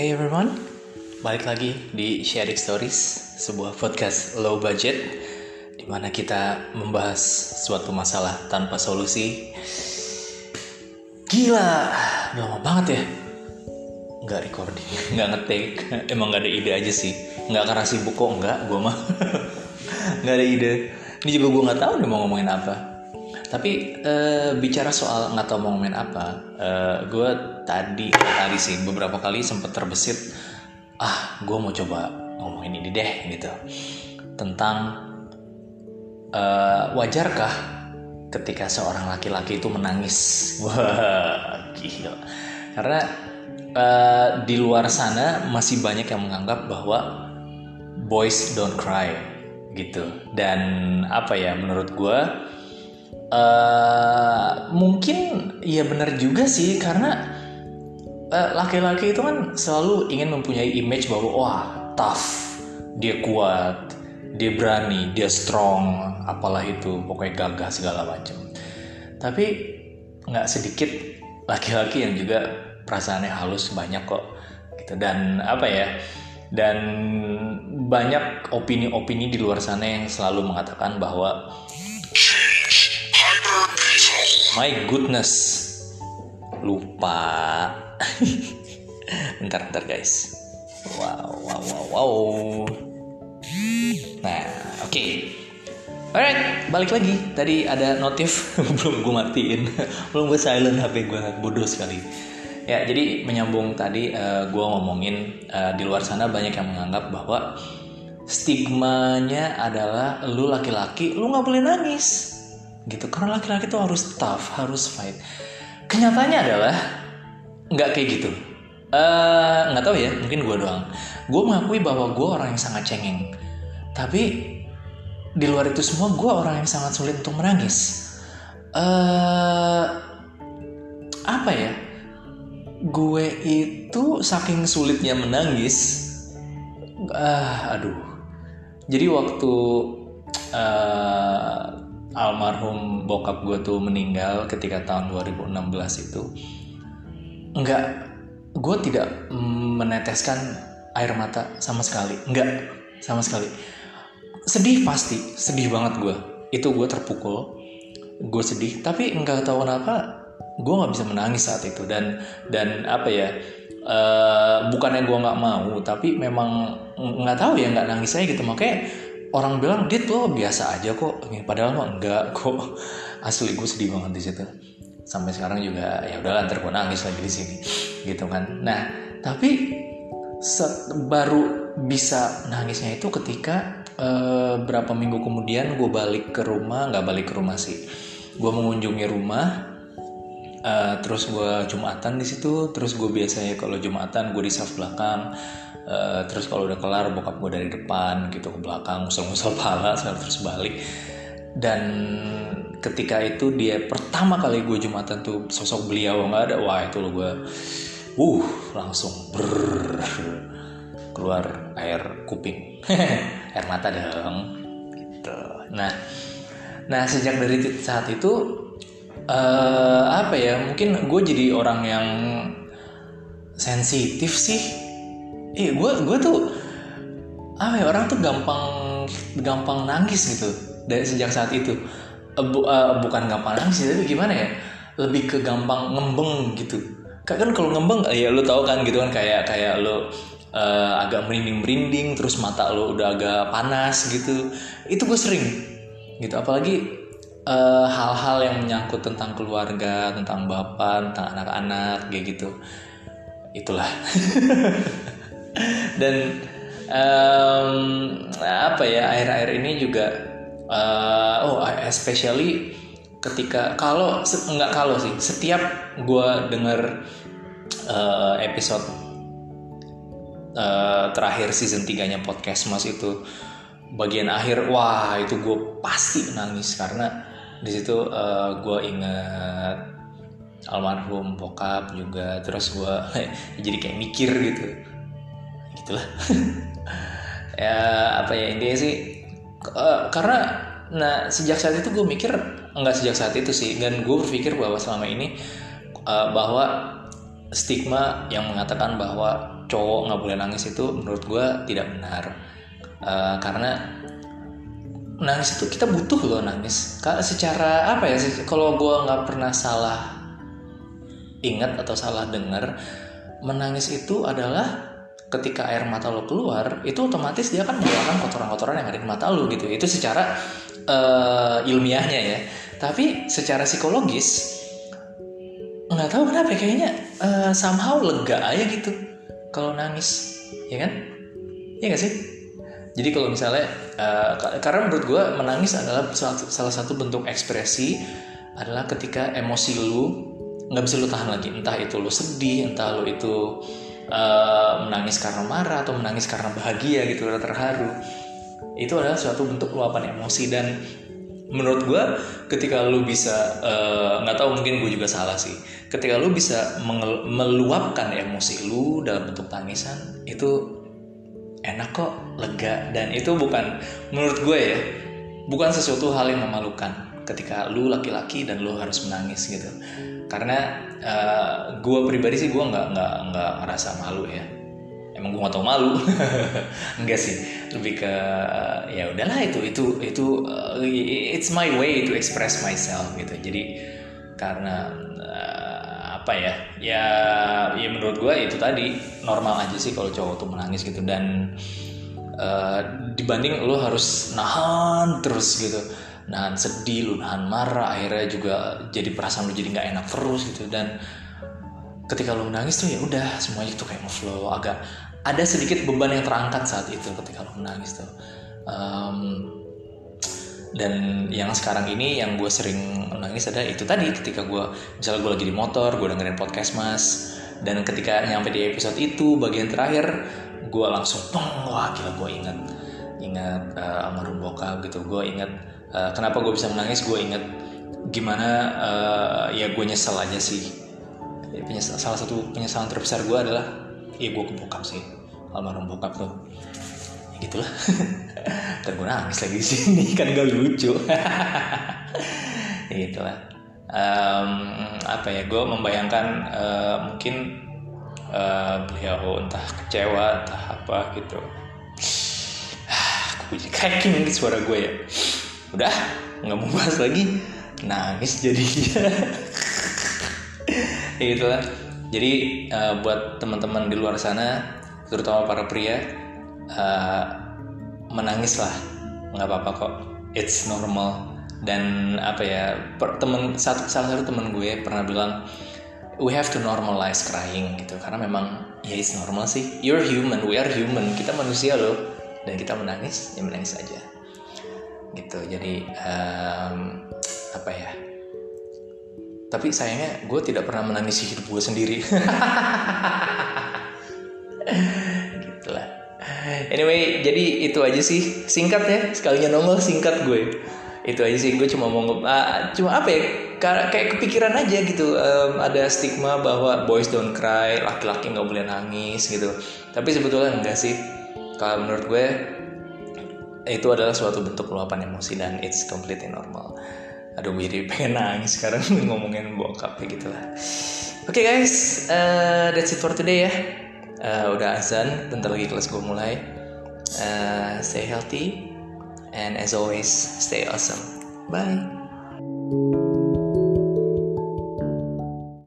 Hey everyone, balik lagi di Sharing Stories, sebuah podcast low budget di mana kita membahas suatu masalah tanpa solusi. Gila, udah lama banget ya nggak recording, nggak ngetik, emang nggak ada ide aja sih. Nggak karena sibuk kok, nggak, gue mah nggak ada ide. Ini juga gue nggak tahu nih mau ngomongin apa. Tapi uh, bicara soal nggak tahu mau ngomongin apa, uh, eh, gue tadi tadi sih beberapa kali sempat terbesit, ah gue mau coba ngomongin ini deh gitu. Tentang uh, wajarkah ketika seorang laki-laki itu menangis, wah gila, karena uh, di luar sana masih banyak yang menganggap bahwa boys don't cry gitu. Dan apa ya menurut gue uh, mungkin ya benar juga sih karena eh, laki-laki uh, itu kan selalu ingin mempunyai image bahwa wah tough dia kuat dia berani dia strong apalah itu pokoknya gagah segala macam. Tapi nggak sedikit laki-laki yang juga perasaannya halus banyak kok gitu. Dan apa ya dan banyak opini-opini di luar sana yang selalu mengatakan bahwa My goodness. Lupa. bentar, bentar guys. Wow, wow, wow, wow. Nah, oke. Okay. Alright, balik lagi. Tadi ada notif belum gue matiin, belum gue silent HP gue bodoh sekali. Ya, jadi menyambung tadi uh, gue ngomongin uh, di luar sana banyak yang menganggap bahwa stigmanya adalah lu laki-laki, lu nggak boleh nangis gitu. Karena laki-laki tuh harus tough harus fight. Kenyataannya adalah nggak kayak gitu. Eh, nggak uh, tahu ya mungkin gue doang. Gue mengakui bahwa gue orang yang sangat cengeng. Tapi di luar itu semua gue orang yang sangat sulit untuk menangis. Uh, apa ya? Gue itu saking sulitnya menangis uh, aduh. Jadi waktu uh, almarhum bokap gue tuh meninggal ketika tahun 2016 itu. Enggak gue tidak meneteskan air mata sama sekali. Enggak sama sekali. Sedih pasti sedih banget gue itu gue terpukul gue sedih. Tapi enggak tahu kenapa gue nggak bisa menangis saat itu. Dan dan apa ya uh, bukannya gue nggak mau tapi memang nggak tahu ya nggak nangis aja gitu. Makanya orang bilang dit lo biasa aja kok. Padahal mah enggak kok. Asli gue sedih banget di situ. Sampai sekarang juga ya udah ntar gue nangis lagi di sini. Gitu kan. Nah tapi baru bisa nangisnya itu ketika uh, berapa minggu kemudian gue balik ke rumah nggak balik ke rumah sih. Gue mengunjungi rumah uh, terus gue jumatan di situ. Terus gue biasanya kalau jumatan gue di saf belakang Uh, terus kalau udah kelar bokap gue dari depan gitu ke belakang musel-musel pala terus balik. Dan ketika itu dia pertama kali gue jumatan tuh sosok beliau nggak ada wah itu lo gue uh langsung ber keluar air kuping. Air mata dong gitu. Nah nah sejak dari saat itu uh, apa ya mungkin gue jadi orang yang sensitif sih iya gue gue tuh apa ya orang tuh gampang gampang nangis gitu dari sejak saat itu. Uh, bu, uh, bukan gampang nangis tapi gimana ya lebih ke gampang ngembeng gitu. Kan kalau ngembeng ya lu tahu kan gitu kan kayak kayak lu uh, agak merinding merinding terus mata lu udah agak panas gitu. Itu gue sering gitu apalagi hal-hal uh, yang menyangkut tentang keluarga tentang bapak tentang anak-anak kayak gitu. Itulah dan um, apa ya air-air ini juga uh, oh especially ketika kalau nggak kalau sih setiap gue denger uh, episode uh, terakhir season 3 nya podcast mas itu bagian akhir wah itu gue pasti nangis karena di situ uh, gue inget almarhum bokap juga terus gue jadi kayak mikir gitu gitulah ya apa ya intinya sih uh, karena nah sejak saat itu gue mikir enggak sejak saat itu sih dan gue berpikir bahwa selama ini uh, bahwa stigma yang mengatakan bahwa cowok nggak boleh nangis itu menurut gue tidak benar. Uh, karena nangis itu kita butuh loh nangis. Secara apa ya kalau gue nggak pernah salah ingat atau salah dengar menangis itu adalah ketika air mata lo keluar itu otomatis dia akan mengeluarkan kotoran-kotoran yang ada di mata lo gitu itu secara uh, ilmiahnya ya. Tapi secara psikologis nggak tahu kenapa ya, kayaknya uh, somehow lega aja gitu kalau nangis ya kan? Ya gak sih? Jadi kalau misalnya uh, karena menurut gue menangis adalah salah satu bentuk ekspresi adalah ketika emosi lu nggak bisa lu tahan lagi. Entah itu lu sedih entah lu itu uh, menangis karena marah atau menangis karena bahagia gitu atau terharu. Itu adalah suatu bentuk luapan emosi. Dan menurut gue ketika lu bisa eh, nggak uh, tahu mungkin gue juga salah sih. Ketika lu bisa meluapkan emosi lu dalam bentuk tangisan itu enak kok lega. Dan itu bukan menurut gue ya bukan sesuatu hal yang memalukan ketika lu laki-laki dan lu harus menangis gitu. Karena uh, eh, gue pribadi sih gue nggak nggak nggak ngerasa malu ya. Emang gue gak tau malu. Enggak sih. Lebih ke uh, ya udahlah itu itu itu uh, it's my way to express myself gitu. Jadi karena uh, apa ya ya ya menurut gue itu tadi normal aja sih kalau cowok tuh menangis gitu. Dan uh, dibanding lo harus nahan terus gitu nahan sedih lu nahan marah akhirnya juga jadi perasaan lu jadi nggak enak terus gitu. Dan ketika lu menangis tuh ya udah semuanya tuh kayak ngeflow. Agak ada sedikit beban yang terangkat saat itu ketika lu menangis tuh. Um, dan yang sekarang ini yang gue sering menangis adalah itu tadi ketika gue misalnya gue lagi di motor gue dengerin podcast mas. Dan ketika nyampe di episode itu bagian terakhir gue langsung wah gila gue ingat ingat uh, almarhum bokap gitu. Gue ingat uh, kenapa gue bisa menangis? Gue inget gimana uh, ya gue nyesel aja sih. Ya, penyesal, salah satu penyesalan terbesar gue adalah ya gue ke bokap sih almarhum bokap tuh. Ya gitulah. Dan gue nangis lagi di sini kan gak lucu. Ya gitulah. Um, apa ya gue membayangkan uh, mungkin uh, beliau entah kecewa entah apa gitu. Aku jadi kayak gini suara gue ya udah nggak mau bahas lagi. Nangis jadi. Ya gitulah. Jadi uh, buat teman-teman di luar sana terutama para pria uh, menangis lah. Nggak apa-apa kok. It's normal. Dan apa ya per, temen satu salah satu temen gue pernah bilang we have to normalize crying gitu. Karena memang ya it's normal sih. You're human. We are human. Kita manusia loh. Dan kita menangis ya menangis aja gitu. Jadi um, apa ya? Tapi sayangnya gue tidak pernah menangisi hidup gue sendiri. Gitulah. Anyway jadi itu aja sih. Singkat ya sekalinya nongol singkat gue. Itu aja sih gue cuma mau uh, cuma apa ya? Kayak kepikiran aja gitu. Um, ada stigma bahwa boys don't cry laki-laki nggak boleh nangis gitu. Tapi sebetulnya enggak sih. Kalau menurut gue itu adalah suatu bentuk luapan emosi dan it's completely normal. Aduh jadi pengen nangis sekarang ngomongin bokap kayak gitulah. Oke okay, guys uh, that's it for today ya. Uh, udah azan bentar lagi kelas gue mulai. Uh, stay healthy and as always stay awesome. Bye